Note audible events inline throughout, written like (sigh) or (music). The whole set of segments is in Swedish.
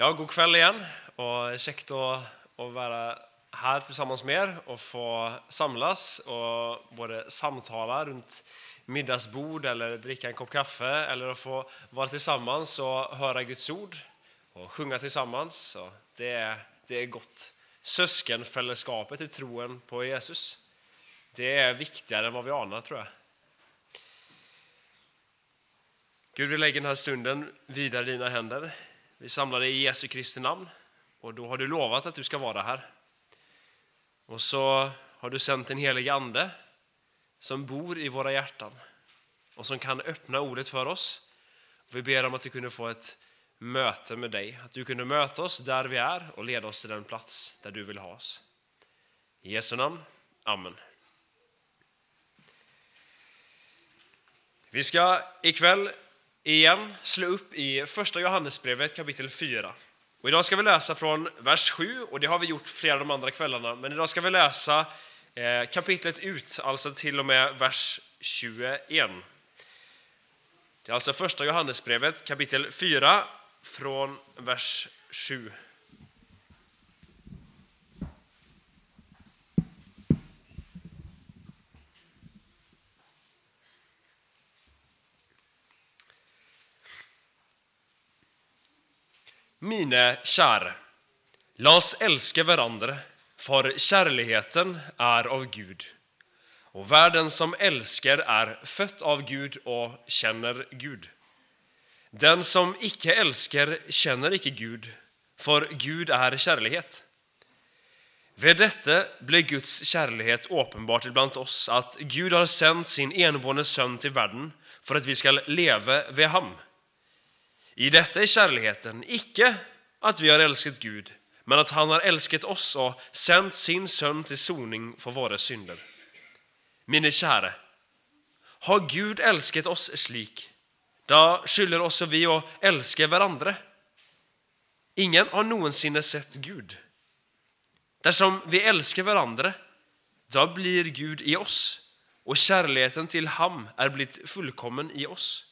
Ja, god kväll igen och käckt att, att vara här tillsammans med er och få samlas och både samtala runt middagsbord eller dricka en kopp kaffe eller att få vara tillsammans och höra Guds ord och sjunga tillsammans. Så det, är, det är gott. Syskonfällskapet i troen på Jesus, det är viktigare än vad vi anar tror jag. Gud, vi lägger den här stunden vidare i dina händer. Vi samlar dig i Jesu Kristi namn och då har du lovat att du ska vara här. Och så har du sänt en helig ande som bor i våra hjärtan och som kan öppna ordet för oss. Vi ber om att vi kunde få ett möte med dig, att du kunde möta oss där vi är och leda oss till den plats där du vill ha oss. I Jesu namn. Amen. Vi ska ikväll igen slå upp i första Johannesbrevet kapitel 4. Och idag ska vi läsa från vers 7 och det har vi gjort flera av de andra kvällarna. Men idag ska vi läsa eh, kapitlet ut, alltså till och med vers 21. Det är alltså första Johannesbrevet kapitel 4 från vers 7. Mine kjære, la oss elske hverandre, for kjærligheten er av Gud. Og hver den som elsker, er født av Gud og kjenner Gud. Den som ikke elsker, kjenner ikke Gud, for Gud er kjærlighet. Ved dette ble Guds kjærlighet åpenbart iblant oss, at Gud har sendt sin enbårne sønn til verden for at vi skal leve ved ham. I detta är kärleken icke att vi har älskat Gud, men att han har älskat oss och sänt sin son till soning för våra synder. Mine kära, har Gud älskat oss slik, då skyller också vi att älska varandra. Ingen har någonsin sett Gud. Därsom vi älskar varandra, då blir Gud i oss, och kärleken till ham är blivit fullkommen i oss.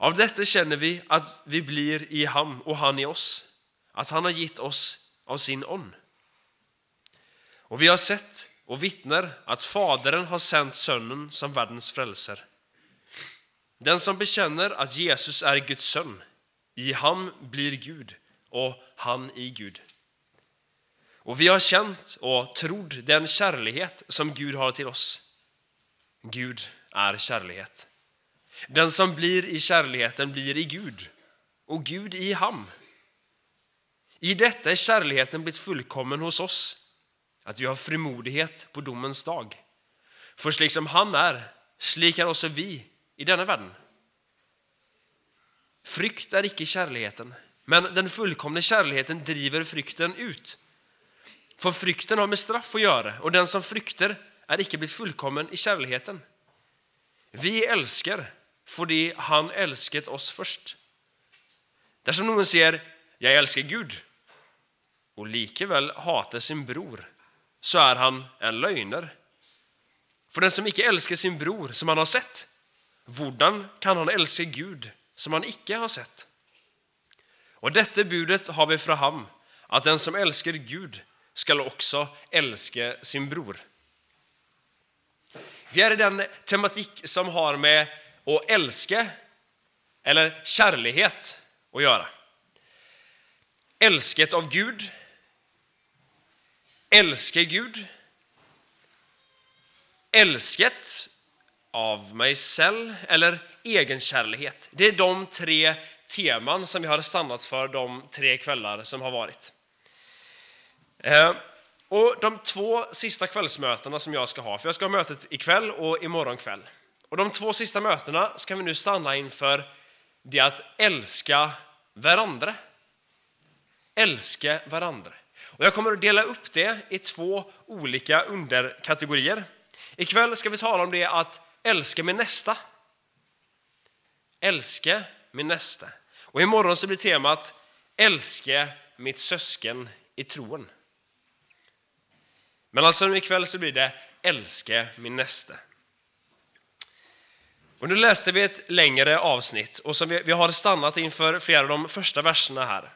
Av detta känner vi att vi blir i ham och han i oss, att han har gett oss av sin ond. Och vi har sett och vittnar att Fadern har sänt sonen som världens frälser. Den som bekänner att Jesus är Guds son, i ham blir Gud, och han i Gud. Och vi har känt och trott den kärlighet som Gud har till oss. Gud är kärlighet. Den som blir i kärleken blir i Gud och Gud i ham. I detta är kärleken blivit fullkommen hos oss, att vi har frimodighet på domens dag. För liksom han är, slikar också vi i denna världen. Frykt är icke kärleken, men den fullkomna kärleken driver frykten ut. För frykten har med straff att göra, och den som frykter är icke blivit fullkommen i kärleken. Vi älskar fordi han elsket oss først. Dersom noen sier 'Jeg elsker Gud', og likevel hater sin bror, så er han en løgner. For den som ikke elsker sin bror, som han har sett, hvordan kan han elske Gud, som han ikke har sett? Og dette budet har vi fra ham, at den som elsker Gud, skal også elske sin bror. Vi er i den tematikk som har med och älske eller kärlighet att göra. Älsket av Gud, älske Gud, älsket av mig själv eller egenkärlighet. Det är de tre teman som vi har stannat för de tre kvällar som har varit. Eh, och De två sista kvällsmötena som jag ska ha, för jag ska ha mötet ikväll och imorgon kväll. Och de två sista mötena ska vi nu stanna inför det att älska varandra. Älska varandra. Och jag kommer att dela upp det i två olika underkategorier. Ikväll ska vi tala om det att älska min nästa. Älska min nästa. Och imorgon så blir temat älska mitt sösken i troen. Men alltså ikväll så blir det älska min nästa. Och nu läste vi ett längre avsnitt och som vi, vi har stannat inför flera av de första verserna här.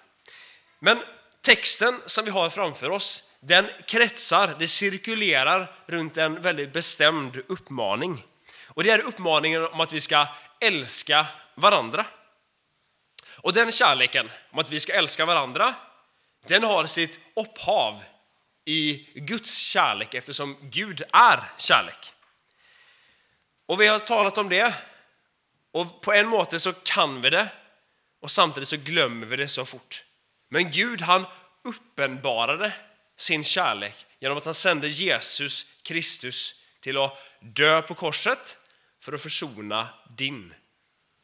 Men texten som vi har framför oss, den kretsar, det cirkulerar runt en väldigt bestämd uppmaning. Och det är uppmaningen om att vi ska älska varandra. Och den kärleken, om att vi ska älska varandra, den har sitt upphav i Guds kärlek eftersom Gud är kärlek. Och vi har talat om det och på en måte så kan vi det och samtidigt så glömmer vi det så fort. Men Gud han uppenbarade sin kärlek genom att han sände Jesus Kristus till att dö på korset för att försona din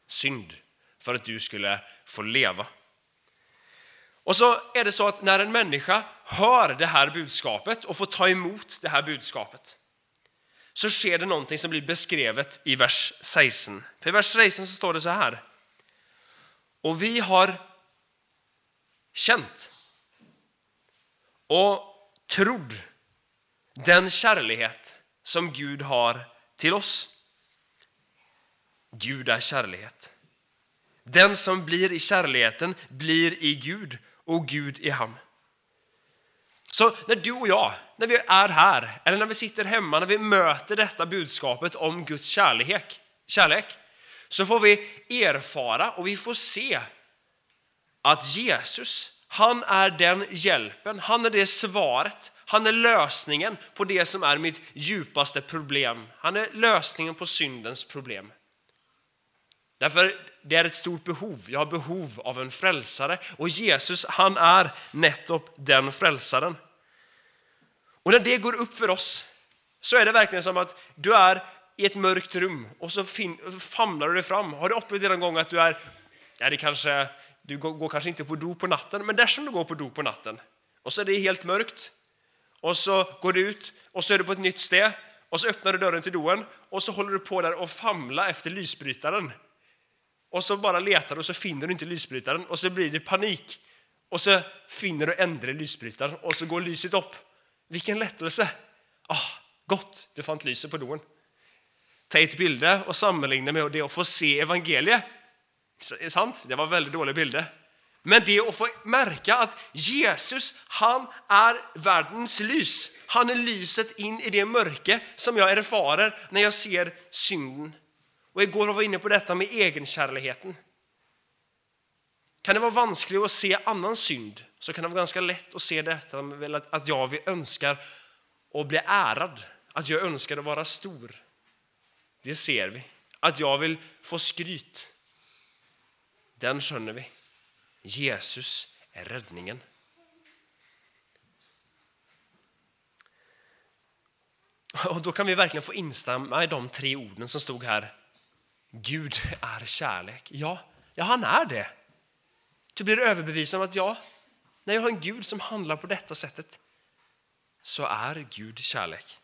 synd, för att du skulle få leva. Och så är det så att när en människa hör det här budskapet och får ta emot det här budskapet så sker det någonting som blir beskrivet i vers 16. För i vers 16 så står det så här. Och vi har känt och trodd den kärlighet som Gud har till oss. Gud är kärlighet. Den som blir i kärleken blir i Gud och Gud i ham. Så när du och jag, när vi är här, eller när vi sitter hemma, när vi möter detta budskapet om Guds kärlek, kärlek så får vi erfara och vi får se att Jesus, han är den hjälpen, han är det svaret, han är lösningen på det som är mitt djupaste problem. Han är lösningen på syndens problem. Därför det är ett stort behov. Jag har behov av en frälsare och Jesus han är nettopp den frälsaren. Och när det går upp för oss så är det verkligen som att du är i ett mörkt rum och så famlar du dig fram. Har du upplevt det någon gång att du är, ja det kanske, du går, kanske inte på do på natten, men där som du går på do på natten och så är det helt mörkt och så går du ut och så är du på ett nytt ställe och så öppnar du dörren till doen och så håller du på där och famlar efter lysbrytaren. Och så bara letar du och så finner du inte lysbrytaren och så blir det panik. Och så finner du ändra lysbrytaren och så går lyset upp. Vilken lättelse! Oh, gott, du fann lyset på doen. Ta ett bilde och sammanligna med det att få se evangeliet. Sant? Det var väldigt dåliga bilder. Men det att få märka att Jesus, han är världens lys. Han är lyset in i det mörke som jag erfarer när jag ser synden. Och igår var vi inne på detta med egenkärligheten. Kan det vara vanskligt att se annan synd så kan det vara ganska lätt att se detta att jag önskar att bli ärad, att jag önskar att vara stor. Det ser vi. Att jag vill få skryt. Den skönner vi. Jesus är räddningen. (laughs) Och då kan vi verkligen få instämma i de tre orden som stod här Gud är kärlek. Ja, ja han är det. Du blir överbevisad om att ja, när jag har en Gud som handlar på detta sättet så är Gud kärlek.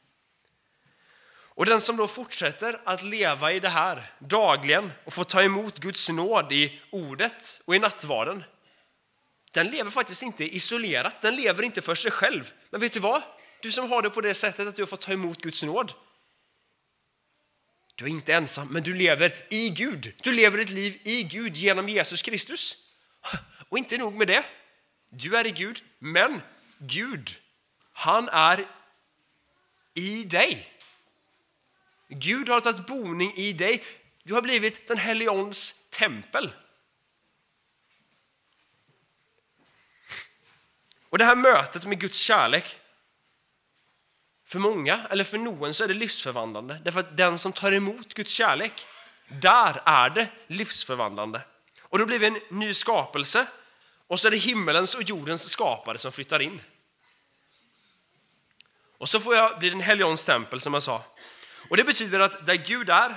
Och den som då fortsätter att leva i det här dagligen och får ta emot Guds nåd i ordet och i nattvarden, den lever faktiskt inte isolerat, den lever inte för sig själv. Men vet du vad? Du som har det på det sättet att du har fått ta emot Guds nåd, du är inte ensam, men du lever i Gud. Du lever ett liv i Gud genom Jesus Kristus. Och inte nog med det. Du är i Gud, men Gud, han är i dig. Gud har tagit boning i dig. Du har blivit den helige tempel. Och det här mötet med Guds kärlek för många, eller för någon, så är det livsförvandlande. Därför att den som tar emot Guds kärlek, där är det livsförvandlande. Och då blir vi en ny skapelse och så är det himmelens och jordens skapare som flyttar in. Och så får jag bli en heligons tempel som jag sa. Och det betyder att där Gud är,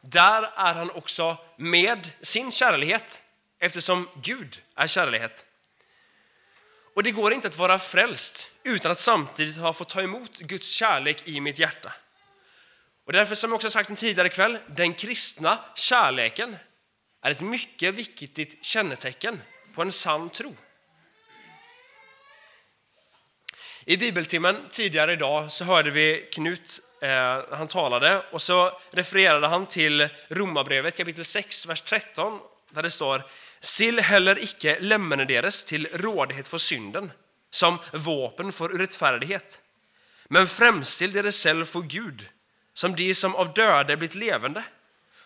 där är han också med sin kärlighet eftersom Gud är kärlighet. Och det går inte att vara frälst utan att samtidigt ha fått ta emot Guds kärlek i mitt hjärta. Och därför som jag också sagt en tidigare kväll, den kristna kärleken är ett mycket viktigt kännetecken på en sann tro. I bibeltimmen tidigare idag så hörde vi Knut, eh, han talade och så refererade han till Romarbrevet kapitel 6, vers 13 där det står Still heller icke lemmene deres till rådighet för synden, som våpen för rättfärdighet, Men fremstill deres själv för Gud, som de som av döde blivit levande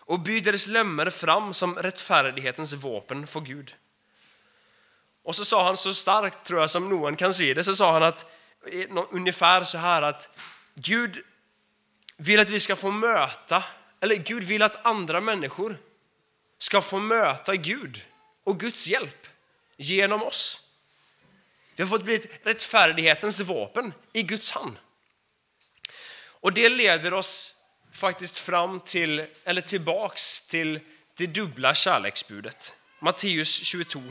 och og by deres lemmer fram som rättfärdighetens våpen för Gud. Och så sa han så starkt, tror jag, som någon kan se det, så sa han att ungefär så här att Gud vill att vi ska få möta, eller Gud vill att andra människor ska få möta Gud och Guds hjälp genom oss. Vi har fått bli ett rättfärdighetens vapen i Guds hand. Och det leder oss faktiskt fram till, eller tillbaks till det dubbla kärleksbudet. Matteus 22.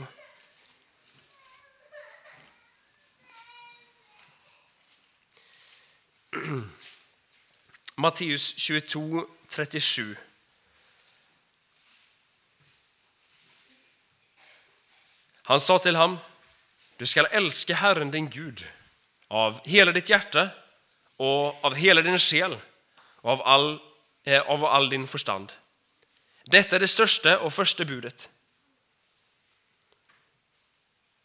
(clears throat) Matteus 22, 37. Han sa till honom, du skall älska Herren din Gud av hela ditt hjärta och av hela din själ och av all, eh, av all din förstand. Detta är det största och första budet.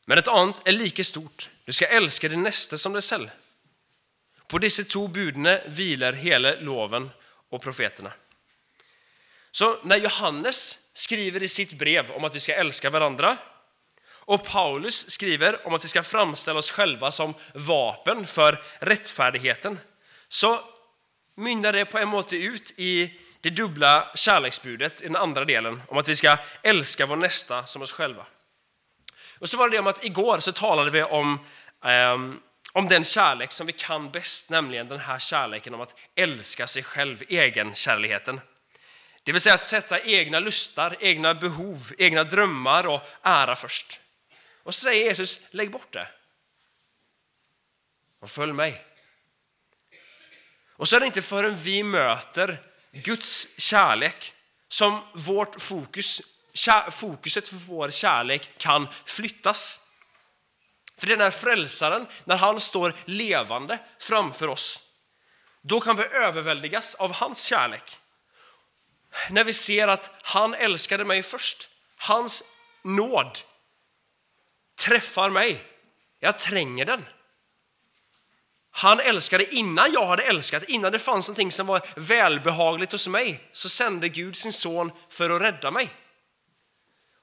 Men ett annat är lika stort. Du ska älska din nästa som dig själv. På disse to budene hviler hele loven och profeterna. Så när Johannes skriver i sitt brev om att vi ska älska varandra och Paulus skriver om att vi ska framställa oss själva som vapen för rättfärdigheten så mynnar det på en måte ut i det dubbla kärleksbudet i den andra delen om att vi ska älska vår nästa som oss själva. Och så var det det om att igår så talade vi om eh, om den kärlek som vi kan bäst, nämligen den här kärleken om att älska sig själv, egenkärligheten. Det vill säga att sätta egna lustar, egna behov, egna drömmar och ära först. Och så säger Jesus, lägg bort det. Och följ mig. Och så är det inte förrän vi möter Guds kärlek som vårt fokus, fokuset för vår kärlek kan flyttas. För det är när frälsaren, när han står levande framför oss, då kan vi överväldigas av hans kärlek. När vi ser att han älskade mig först, hans nåd träffar mig, jag tränger den. Han älskade innan jag hade älskat, innan det fanns någonting som var välbehagligt hos mig, så sände Gud sin son för att rädda mig.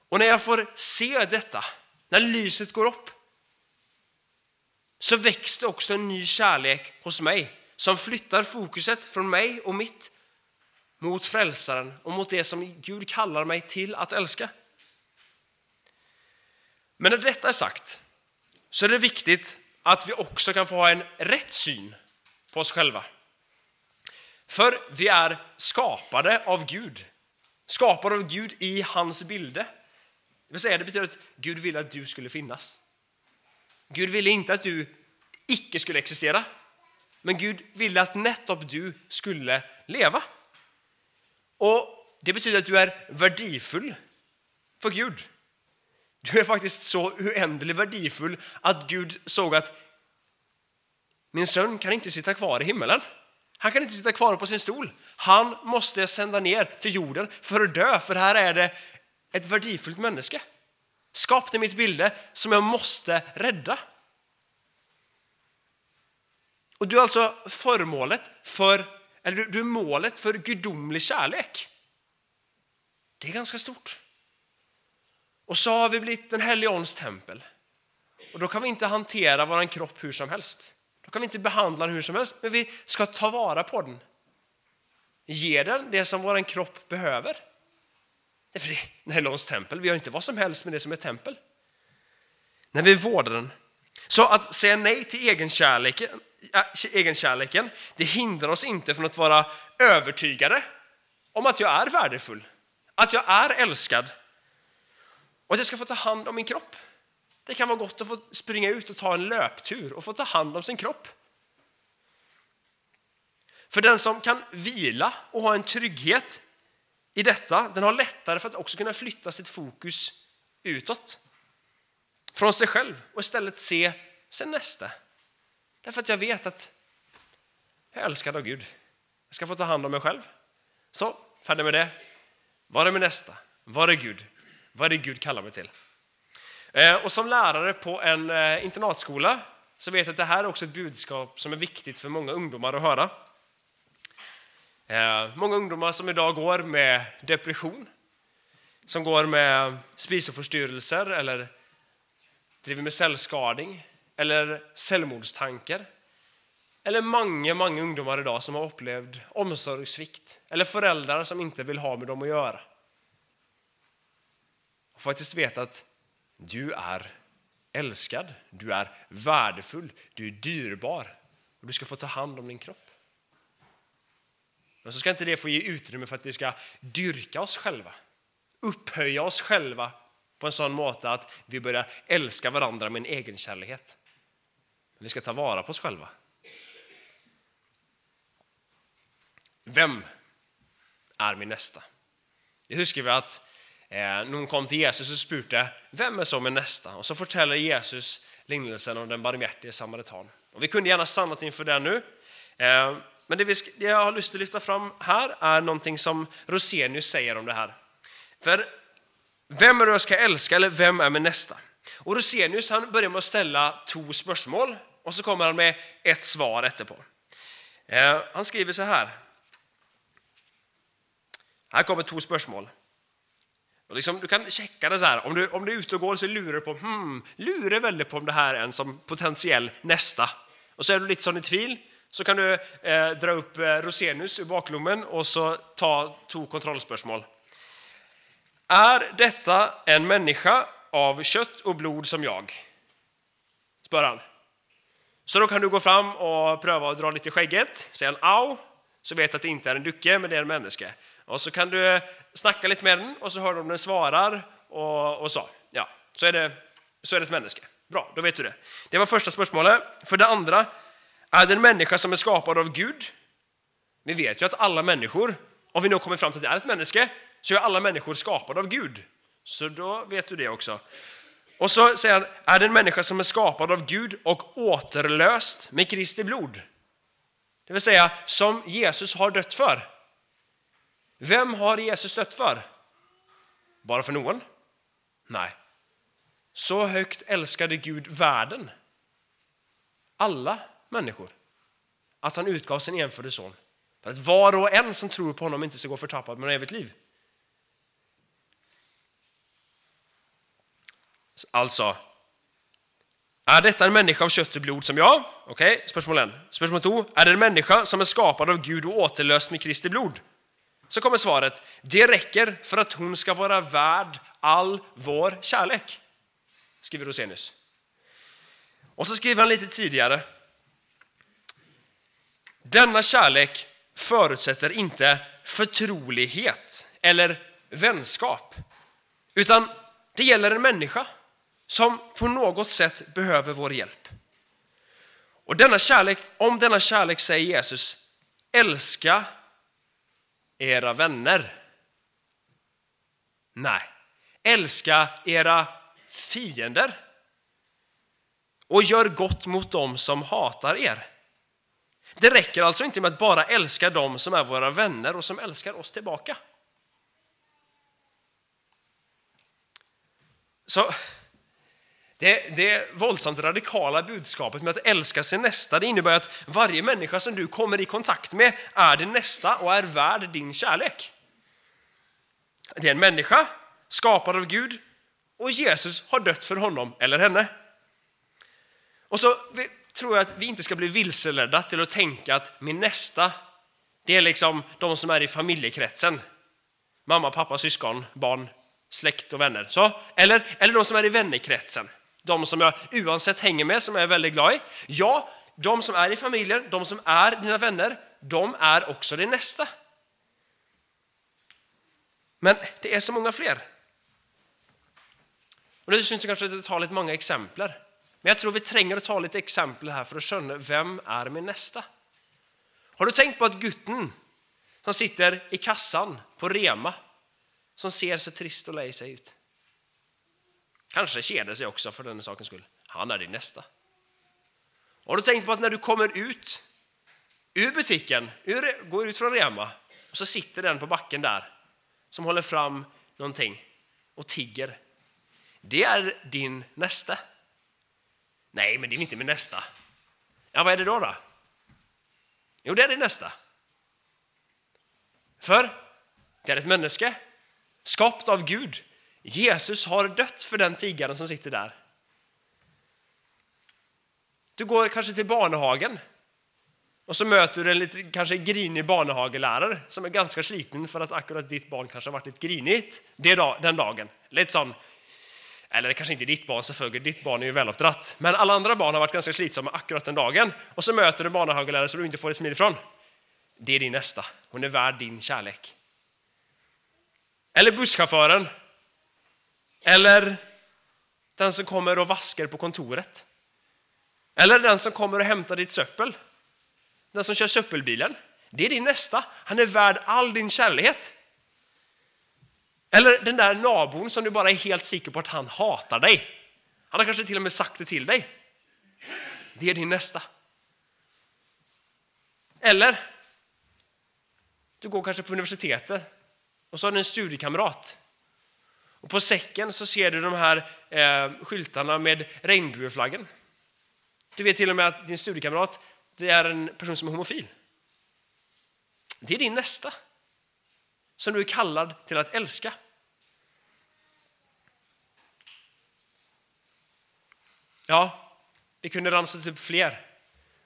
Och när jag får se detta, när lyset går upp, så väcks det också en ny kärlek hos mig som flyttar fokuset från mig och mitt mot frälsaren och mot det som Gud kallar mig till att älska. Men när detta är sagt så är det viktigt att vi också kan få ha en rätt syn på oss själva. För vi är skapade av Gud. Skapade av Gud i hans bilde. Det vill säga, det betyder att Gud ville att du skulle finnas. Gud ville inte att du icke skulle existera. Men Gud ville att nettopp du skulle leva. Och Det betyder att du är värdefull för Gud. Du är faktiskt så oändligt värdefull att Gud såg att min son kan inte sitta kvar i himmelen. Han kan inte sitta kvar på sin stol. Han måste sända ner till jorden för att dö, för här är det ett värdefullt människa. Skapade mitt bilde som jag måste rädda. Och du är alltså föremålet för, eller du är målet för gudomlig kärlek. Det är ganska stort. Och så har vi blivit den helige Ons tempel. Och då kan vi inte hantera vår kropp hur som helst. Då kan vi inte behandla den hur som helst, men vi ska ta vara på den. Ge den det som vår kropp behöver. Det är för den tempel. Vi gör inte vad som helst med det som är tempel. När vi vårdar den. Så att säga nej till egenkärleken äh, egenkärleken, det hindrar oss inte från att vara övertygade om att jag är värdefull, att jag är älskad och att jag ska få ta hand om min kropp. Det kan vara gott att få springa ut och ta en löptur och få ta hand om sin kropp. För den som kan vila och ha en trygghet i detta, den har lättare för att också kunna flytta sitt fokus utåt. Från sig själv och istället se sin nästa. Därför att jag vet att jag är älskad av Gud. Jag ska få ta hand om mig själv. Så, färdig med det. Var är min nästa? Var är Gud? Vad är det Gud kallar mig till? Eh, och som lärare på en eh, internatskola så vet jag att det här är också ett budskap som är viktigt för många ungdomar att höra. Eh, många ungdomar som idag går med depression, som går med spiseförstyrrelser eller driver med cellskadning eller självmordstankar. Eller många, många ungdomar idag som har upplevt omsorgssvikt eller föräldrar som inte vill ha med dem att göra. Och faktiskt veta att du är älskad, du är värdefull, du är dyrbar och du ska få ta hand om din kropp. Men så ska inte det få ge utrymme för att vi ska dyrka oss själva, upphöja oss själva på en sån måte att vi börjar älska varandra med en egen kärlighet. Vi ska ta vara på oss själva. Vem är min nästa? Det huskar vi att eh, någon kom till Jesus och spurte vem är så min nästa? Och så fortäller Jesus lignelsen om den barmhärtige samaritan. Och vi kunde gärna stannat inför den nu. Eh, men det, vi, det jag har lust att lyfta fram här är någonting som Rosenius säger om det här. För vem är det jag ska älska eller vem är min nästa? Och Rosenius han börjar med att ställa två spörsmål och så kommer han med ett svar efterpå. Eh, han skriver så här. Här kommer två spörsmål. Och liksom, du kan checka det så här. Om du, om du är ute och går så lurar du på, hmm, lurar väldigt på om det här är en som potentiell nästa. Och så är du lite sån i tvil, så kan du eh, dra upp eh, Rosenius ur baklommen och så ta två kontrollspörsmål. Är detta en människa av kött och blod som jag? Spör han. Så då kan du gå fram och pröva att dra lite i skägget, Säger han au, så vet att det inte är en ducke, men det är en människa. Och så kan du eh, snacka lite med den och så hör du om den svarar och, och så. Ja, så är, det, så är det ett människa. Bra, då vet du det. Det var första spörsmålet. För det andra, är det en människa som är skapad av Gud? Vi vet ju att alla människor, om vi nu kommer fram till att det är ett människa, så är alla människor skapade av Gud. Så då vet du det också. Och så säger han, är det en människa som är skapad av Gud och återlöst med Kristi blod? Det vill säga, som Jesus har dött för. Vem har Jesus dött för? Bara för någon? Nej. Så högt älskade Gud världen, alla människor, att han utgav sin enfödde son för att var och en som tror på honom inte ska gå förtappad med evigt liv. Alltså, är detta en människa av kött och blod som jag? Okej, okay, spörsmål 1. Spörsmål 2. Är det en människa som är skapad av Gud och återlöst med Kristi blod? Så kommer svaret. Det räcker för att hon ska vara värd all vår kärlek, skriver Rosenius. Och så skriver han lite tidigare. Denna kärlek förutsätter inte förtrolighet eller vänskap, utan det gäller en människa som på något sätt behöver vår hjälp. Och denna kärlek, om denna kärlek säger Jesus, älska era vänner. Nej, älska era fiender och gör gott mot dem som hatar er. Det räcker alltså inte med att bara älska dem som är våra vänner och som älskar oss tillbaka. Så det, det våldsamt radikala budskapet med att älska sin nästa det innebär att varje människa som du kommer i kontakt med är din nästa och är värd din kärlek. Det är en människa skapad av Gud och Jesus har dött för honom eller henne. Och så tror jag att vi inte ska bli vilseledda till att tänka att min nästa, det är liksom de som är i familjekretsen. Mamma, pappa, syskon, barn, släkt och vänner. Så, eller, eller de som är i vännerkretsen. De som jag oavsett hänger med, som jag är väldigt glad i. Ja, de som är i familjen, de som är dina vänner, de är också din nästa. Men det är så många fler. Och det syns kanske att det tar lite många exempel. Men jag tror vi tränger att ta lite exempel här för att känna vem är min nästa? Har du tänkt på att gutten som sitter i kassan på Rema som ser så trist och lej sig ut? Kanske keder sig också för den sakens skull. Han är din nästa. Har du tänkt på att när du kommer ut ur butiken, ur, går ut från Rema och så sitter den på backen där som håller fram någonting och tigger. Det är din nästa. Nej, men det är inte min nästa. Ja, vad är det då? då? Jo, det är din nästa. För det är ett människa, skapat av Gud. Jesus har dött för den tiggaren som sitter där. Du går kanske till barnhagen och så möter du en lite kanske grinig barnhagelärare som är ganska sliten för att akkurat ditt barn kanske har varit lite grinigt den dagen. Lite sån, eller kanske inte ditt barn, för ditt barn är ju väluppdratt. Men alla andra barn har varit ganska slitsamma akkurat den dagen. Och så möter du en barnhagelärare som du inte får ett smil ifrån. Det är din nästa. Hon är värd din kärlek. Eller busschauffören. Eller den som kommer och vaskar på kontoret. Eller den som kommer och hämtar ditt söppel. Den som kör söppelbilen. Det är din nästa. Han är värd all din kärlek. Eller den där nabon som du bara är helt säker på att han hatar dig. Han har kanske till och med sagt det till dig. Det är din nästa. Eller, du går kanske på universitetet och så har du en studiekamrat. Och på säcken så ser du de här eh, skyltarna med regnbueflaggen. Du vet till och med att din studiekamrat det är en person som är homofil. Det är din nästa som du är kallad till att älska. Ja, vi kunde ramsat upp typ fler.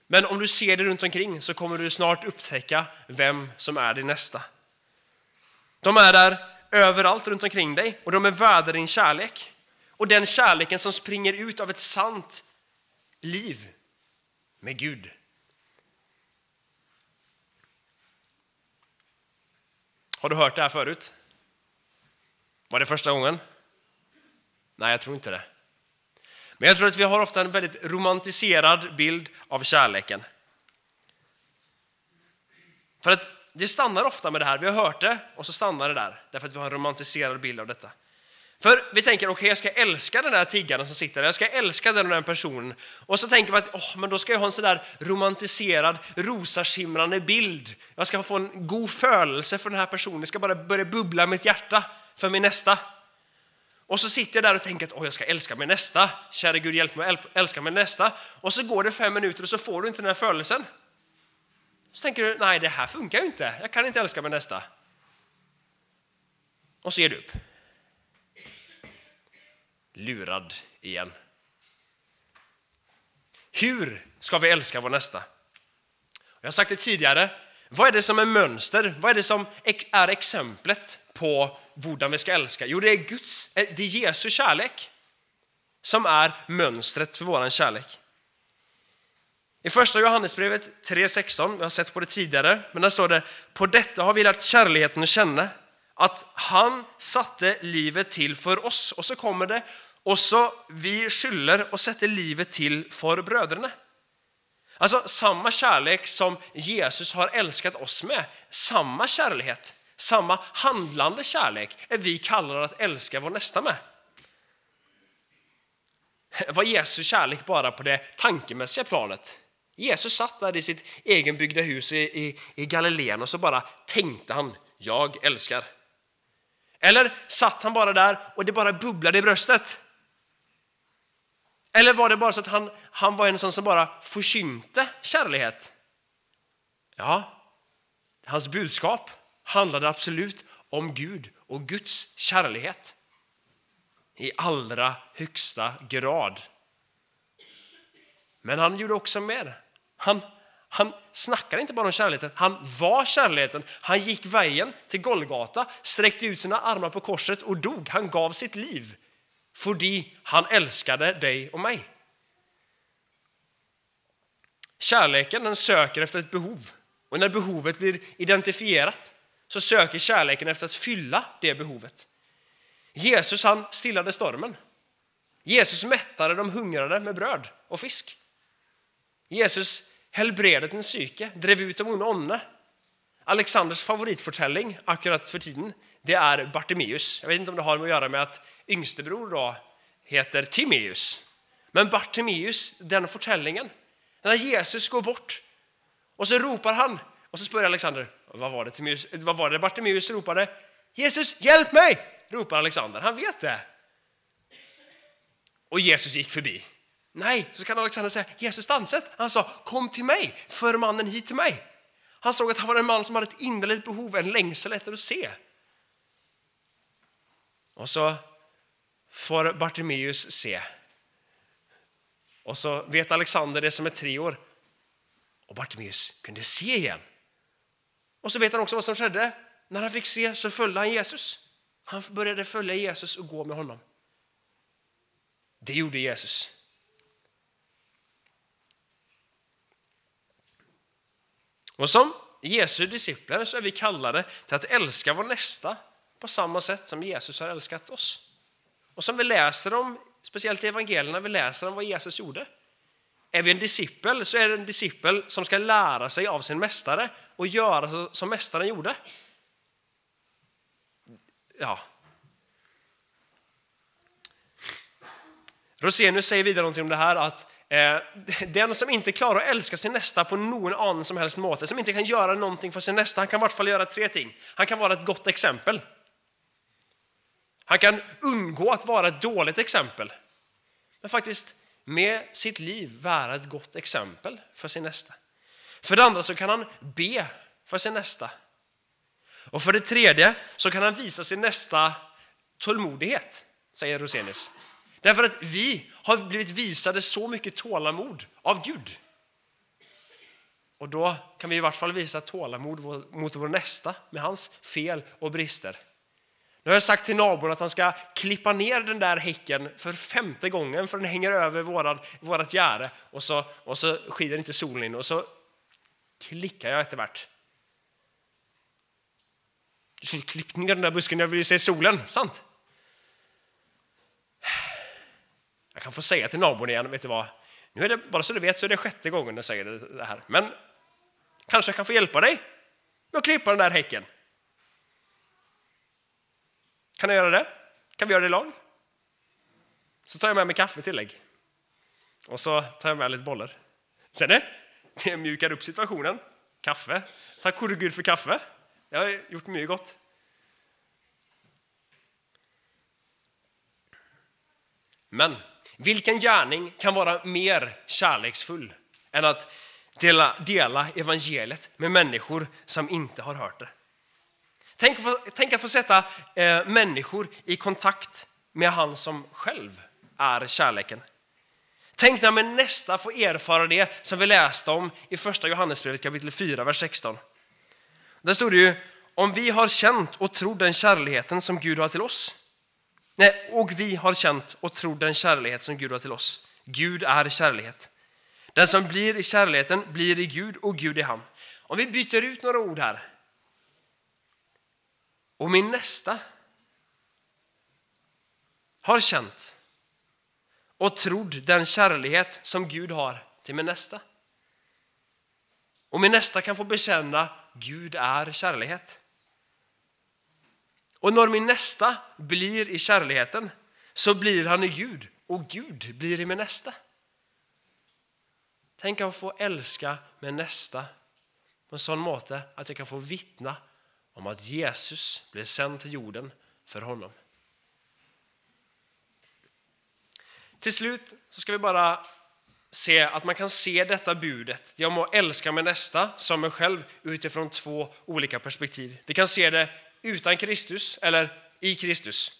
Men om du ser det runt omkring så kommer du snart upptäcka vem som är din nästa. De är där överallt runt omkring dig och de är värda din kärlek. Och den kärleken som springer ut av ett sant liv med Gud. Har du hört det här förut? Var det första gången? Nej, jag tror inte det. Men jag tror att vi har ofta en väldigt romantiserad bild av kärleken. För att det stannar ofta med det här. Vi har hört det och så stannar det där. Därför att vi har en romantiserad bild av detta. För vi tänker, okej okay, jag ska älska den där tiggaren som sitter där, jag ska älska den och den personen. Och så tänker vi att oh, men då ska jag ha en sån där romantiserad, rosaskimrande bild. Jag ska få en god födelse för den här personen, det ska bara börja bubbla mitt hjärta för min nästa. Och så sitter jag där och tänker att oh, jag ska älska min nästa. käre Gud hjälp mig att älska min nästa. Och så går det fem minuter och så får du inte den här födelsen. Så tänker du, nej det här funkar ju inte, jag kan inte älska min nästa. Och så ger du upp lurad igen. Hur ska vi älska vår nästa? Jag har sagt det tidigare. Vad är det som är mönster? Vad är det som är exemplet på hur vi ska älska? Jo, det är Guds, eh, det är Jesu kärlek som är mönstret för vår kärlek. I första Johannesbrevet 3.16, vi har sett på det tidigare, men där står det På detta har vi lärt kärleken att känna, att han satte livet till för oss. Och så kommer det, och så vi skyller och sätter livet till för bröderna. Alltså samma kärlek som Jesus har älskat oss med, samma kärlek, samma handlande kärlek är vi kallade att älska vår nästa med. Var Jesus kärlek bara på det tankemässiga planet? Jesus satt där i sitt egenbyggda hus i, i, i Galileen och så bara tänkte han, jag älskar. Eller satt han bara där och det bara bubblade i bröstet? Eller var det bara så att han, han var en sån som bara försynte kärlek? Ja, hans budskap handlade absolut om Gud och Guds kärlek i allra högsta grad. Men han gjorde också mer. Han, han snackade inte bara om kärleken, han var kärleken. Han gick vägen till Golgata, sträckte ut sina armar på korset och dog. Han gav sitt liv för han älskade dig och mig. Kärleken den söker efter ett behov och när behovet blir identifierat så söker kärleken efter att fylla det behovet. Jesus han stillade stormen. Jesus mättade de hungrade med bröd och fisk. Jesus helbredade den psyke, drev ut de onda onda. Alexanders favoritförtällning akkurat för tiden det är Bartimeus. Jag vet inte om det har att göra med att yngstebror då heter Timeus. Men Bartimeus, den förtällningen, när Jesus går bort och så ropar han och så spör Alexander, vad var det, Timeus, vad var det Bartimeus ropade? Jesus, hjälp mig! ropar Alexander. Han vet det. Och Jesus gick förbi. Nej, så kan Alexander säga, Jesus dansat. Han sa, kom till mig, för mannen hit till mig. Han såg att han var en man som hade ett innerligt behov, en längsel efter att se. Och så får Bartimeus se. Och så vet Alexander det som är tre år. Och Bartimeus kunde se igen. Och så vet han också vad som skedde. När han fick se så följde han Jesus. Han började följa Jesus och gå med honom. Det gjorde Jesus. Och som Jesu discipler så är vi kallade till att älska vår nästa på samma sätt som Jesus har älskat oss. Och som vi läser om, speciellt i evangelierna, vi läser om vad Jesus gjorde. Är vi en discipel så är det en discipel som ska lära sig av sin mästare och göra som mästaren gjorde. Ja. Rosenius säger vidare någonting om det här att Eh, den som inte klarar att älska sin nästa på någon annan som helst måte, som inte kan göra någonting för sin nästa, han kan i vart fall göra tre ting. Han kan vara ett gott exempel. Han kan undgå att vara ett dåligt exempel. Men faktiskt med sitt liv vara ett gott exempel för sin nästa. För det andra så kan han be för sin nästa. Och för det tredje så kan han visa sin nästa tålmodighet, säger Rosenius. Därför att vi har blivit visade så mycket tålamod av Gud. Och då kan vi i vart fall visa tålamod mot vår nästa med hans fel och brister. Nu har jag sagt till nabon att han ska klippa ner den där häcken för femte gången för den hänger över våran, vårat gärde och så, och så skiner inte solen in och så klickar jag eftervärt. Klipp ner den där busken, jag vill ju se solen, sant? Jag kan få säga till nabon igen, vet du vad? Nu är det, bara så du vet så är det sjätte gången jag säger det här. Men kanske jag kan få hjälpa dig med att klippa den där häcken. Kan jag göra det? Kan vi göra det i lag? Så tar jag med mig kaffe tillägg. Och så tar jag med lite bollar. Ser ni? Det mjukar upp situationen. Kaffe. Tack gode Gud för kaffe. Det har gjort mycket gott. Men vilken gärning kan vara mer kärleksfull än att dela, dela evangeliet med människor som inte har hört det? Tänk, tänk att få sätta eh, människor i kontakt med han som själv är kärleken. Tänk när man nästa får erfara det som vi läste om i första Johannesbrevet kapitel 4, vers 16. Där stod det ju, om vi har känt och trott den kärleken som Gud har till oss. Nej, och vi har känt och trott den kärlek som Gud har till oss. Gud är kärlighet. Den som blir i kärleken blir i Gud och Gud i han. Om vi byter ut några ord här och min nästa har känt och trodd den kärlighet som Gud har till min nästa. Och min nästa kan få bekänna Gud är kärlighet. Och när min nästa blir i kärligheten så blir han i Gud och Gud blir i min nästa. Tänk att få älska min nästa på en sån måte att jag kan få vittna om att Jesus blev sänd till jorden för honom. Till slut så ska vi bara se att man kan se detta budet, jag må älska min nästa som mig själv utifrån två olika perspektiv. Vi kan se det utan Kristus eller i Kristus.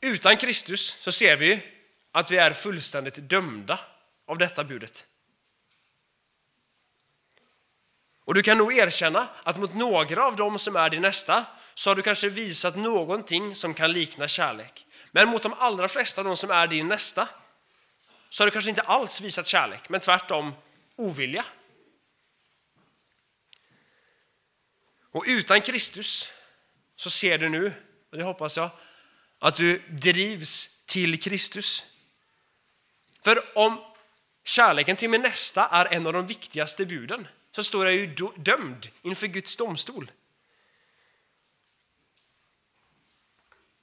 Utan Kristus så ser vi att vi är fullständigt dömda av detta budet. Och du kan nog erkänna att mot några av dem som är din nästa så har du kanske visat någonting som kan likna kärlek. Men mot de allra flesta av dem som är din nästa så har du kanske inte alls visat kärlek, men tvärtom ovilja. Och utan Kristus så ser du nu, och det hoppas jag, att du drivs till Kristus. För om kärleken till min nästa är en av de viktigaste buden så står jag ju dömd inför Guds domstol.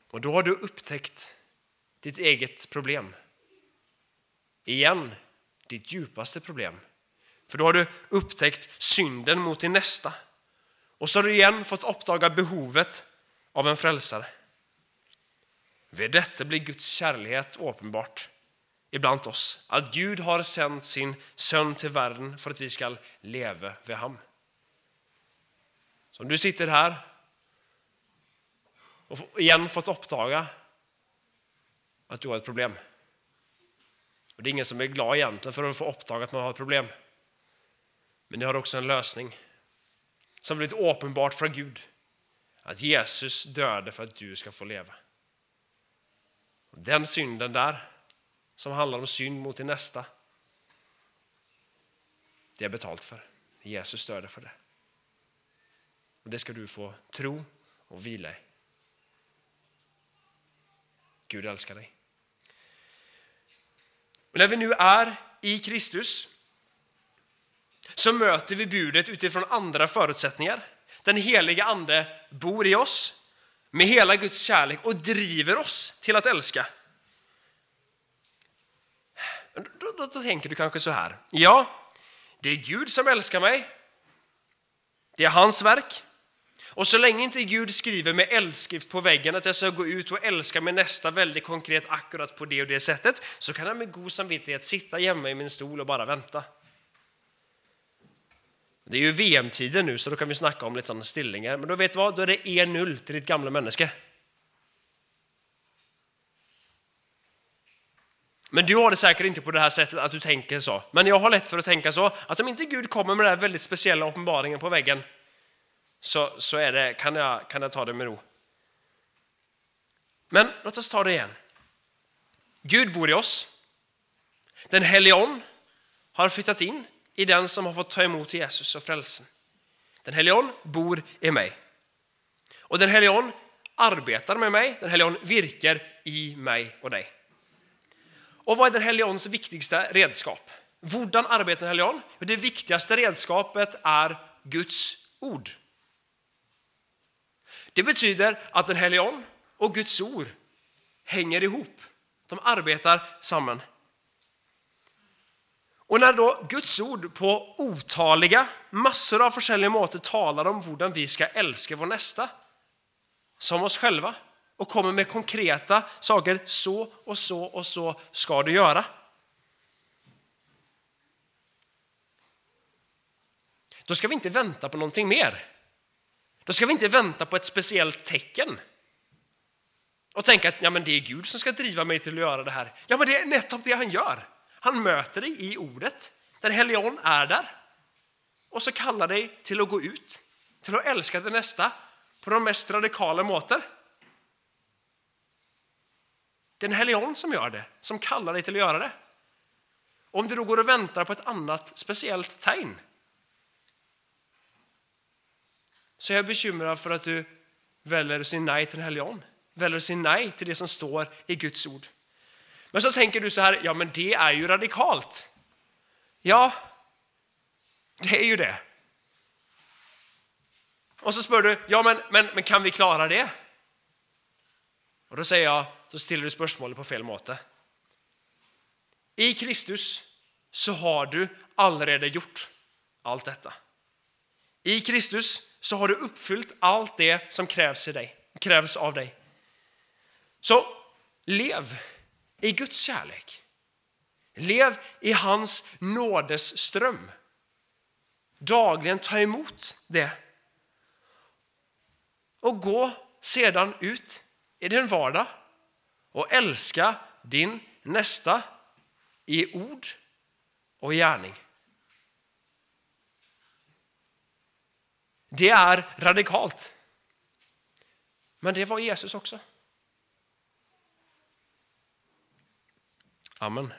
Och då har du upptäckt ditt eget problem. Igen, ditt djupaste problem. För då har du upptäckt synden mot din nästa. Och så har du igen fått uppdaga behovet av en frälsare. Vid detta blir Guds kärlighet uppenbart ibland oss. Att Gud har sänt sin son till världen för att vi ska leva vid ham. Så om du sitter här och igen fått uppdaga att du har ett problem. Och Det är ingen som är glad egentligen för att få uppdaga att man har ett problem. Men det har också en lösning som blivit uppenbart från Gud. Att Jesus döde för att du ska få leva. Den synden där, som handlar om synd mot din nästa, det är betalt för. Jesus döde för det. Och Det ska du få tro och vila i. Gud älskar dig. Och när vi nu är i Kristus så möter vi budet utifrån andra förutsättningar. Den heliga Ande bor i oss med hela Guds kärlek och driver oss till att älska. Då, då, då, tänker du kanske så här. Ja, det är Gud som älskar mig. Det är hans verk. Och så länge inte Gud skriver med eldskrift på väggen att jag ska gå ut och älska min nästa väldigt konkret akkurat på det och det sättet så kan jag med god samvittighet sitta hemma i min stol och bara vänta. Det är ju VM-tider nu så då kan vi snacka om lite sådana stillningar. Men då vet du vad? Då är det e 1-0 till ditt gamla människa. Men du har det säkert inte på det här sättet att du tänker så. Men jag har lätt för att tänka så att om inte Gud kommer med den här väldigt speciella uppenbaringen på väggen så, så är det, kan, jag, kan jag ta det med ro. Men låt oss ta det igen. Gud bor i oss. Den helige har flyttat in i den som har fått ta emot Jesus och frälsen. Den helige bor i mig. Och den helige arbetar med mig, den helige virkar i mig och dig. Och vad är den helige viktigaste redskap? Hur arbetar den helige Det viktigaste redskapet är Guds ord. Det betyder att den helige och Guds ord hänger ihop. De arbetar samman. Och när då Guds ord på otaliga, massor av olika måter talar om hur vi ska älska vår nästa som oss själva och kommer med konkreta saker, så och så och så ska du göra. Då ska vi inte vänta på någonting mer. Då ska vi inte vänta på ett speciellt tecken och tänka att ja, men det är Gud som ska driva mig till att göra det här. Ja, men det är nettopp det han gör. Han möter dig i ordet. Den helige är där och så kallar dig till att gå ut, till att älska det nästa på de mest radikala måter. Den helige som gör det, som kallar dig till att göra det. Om du då går och väntar på ett annat speciellt tegn så är jag bekymrad för att du väljer att säga nej till den helige väljer att säga nej till det som står i Guds ord. Men så tänker du så här, ja men det är ju radikalt. Ja, det är ju det. Och så spör du, ja men, men, men kan vi klara det? Och då säger jag, då ställer du spörsmålet på fel måte. I Kristus så har du allerede gjort allt detta. I Kristus så har du uppfyllt allt det som krävs, i dig, krävs av dig. Så lev i Guds kärlek. Lev i hans nådesström. Dagligen ta emot det. Och gå sedan ut i din vardag och älska din nästa i ord och gärning. Det är radikalt. Men det var Jesus också. Amen.